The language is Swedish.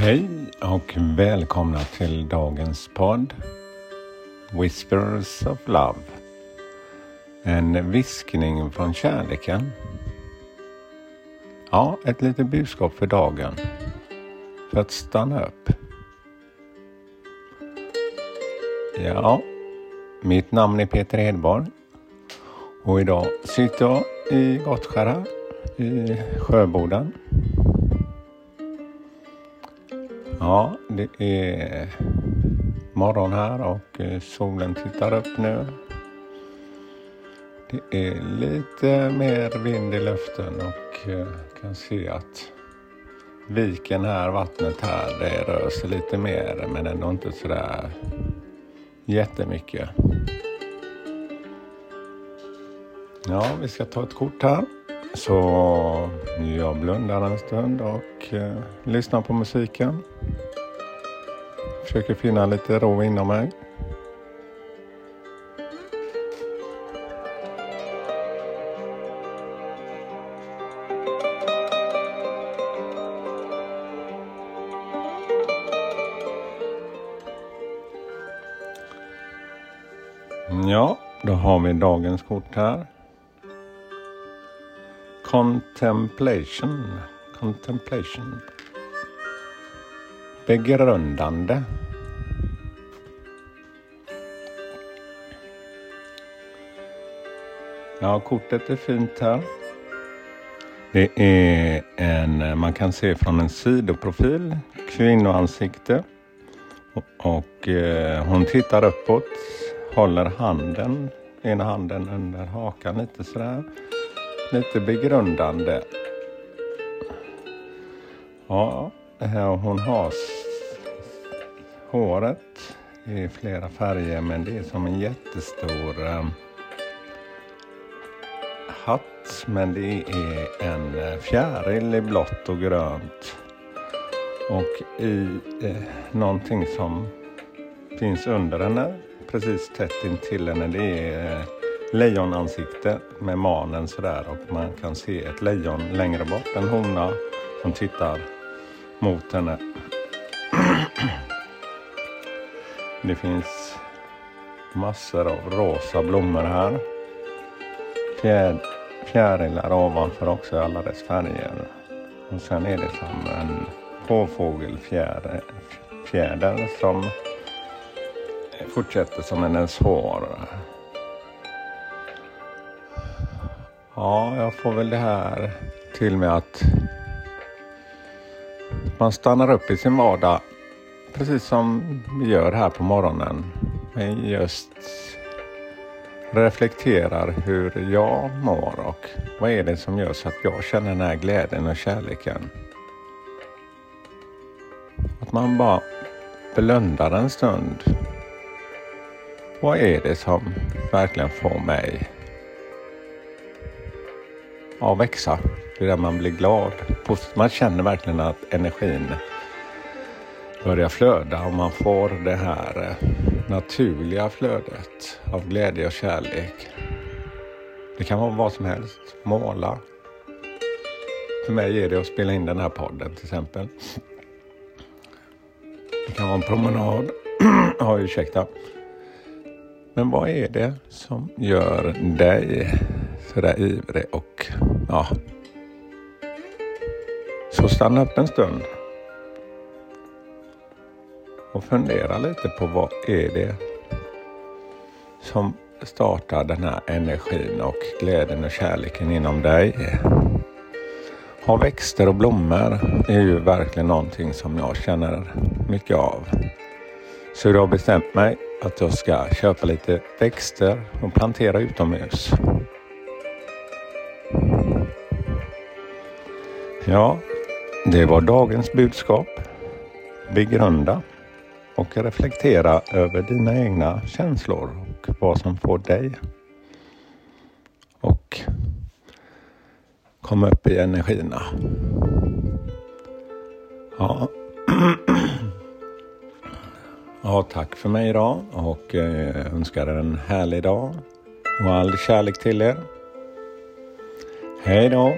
Hej och välkomna till dagens podd Whispers of Love. En viskning från kärleken. Ja, ett litet budskap för dagen. För att stanna upp. Ja, mitt namn är Peter Hedborg och idag sitter jag i Gottskära i Sjöboden Ja, det är morgon här och eh, solen tittar upp nu. Det är lite mer vind i luften och eh, kan se att viken här, vattnet här, det rör sig lite mer men ändå inte sådär jättemycket. Ja, vi ska ta ett kort här. Så jag blundar en stund och eh, lyssnar på musiken. Försöker finna lite ro inom mig. Ja, då har vi dagens kort här. Contemplation. Contemplation. Begrundande. Ja, kortet är fint här. Det är en, man kan se från en sidoprofil, kvinnoansikte. Och, och eh, hon tittar uppåt, håller handen, ena handen under hakan lite sådär lite begrundande. Ja, hon har håret i flera färger men det är som en jättestor eh, hatt men det är en eh, fjäril i blått och grönt. Och i eh, någonting som finns under henne precis tätt intill henne det är eh, lejonansikte med manen sådär och man kan se ett lejon längre bort, en hona som tittar mot henne. Det finns massor av rosa blommor här. Fjär, fjärilar ovanför också i alla dess färger. Och sen är det som en påfågelfjäder som fortsätter som hennes hår. Ja, jag får väl det här till med att man stannar upp i sin vardag precis som vi gör här på morgonen. Men just reflekterar hur jag mår och vad är det som gör så att jag känner den här glädjen och kärleken. Att man bara blundar en stund. Vad är det som verkligen får mig ja, växa. Det är där man blir glad. Man känner verkligen att energin börjar flöda och man får det här eh, naturliga flödet av glädje och kärlek. Det kan vara vad som helst. Måla. För mig är det att spela in den här podden till exempel. Det kan vara en promenad. ja, ursäkta. Men vad är det som gör dig sådär ivrig och ja. Så stanna upp en stund. Och fundera lite på vad är det som startar den här energin och glädjen och kärleken inom dig. Ha växter och blommor är ju verkligen någonting som jag känner mycket av. Så jag har bestämt mig att jag ska köpa lite växter och plantera utomhus. Ja, det var dagens budskap. Begrunda och reflektera över dina egna känslor och vad som får dig och kom upp i energierna. Ja. ja, tack för mig idag och eh, önskar en härlig dag och all kärlek till er. Hej då!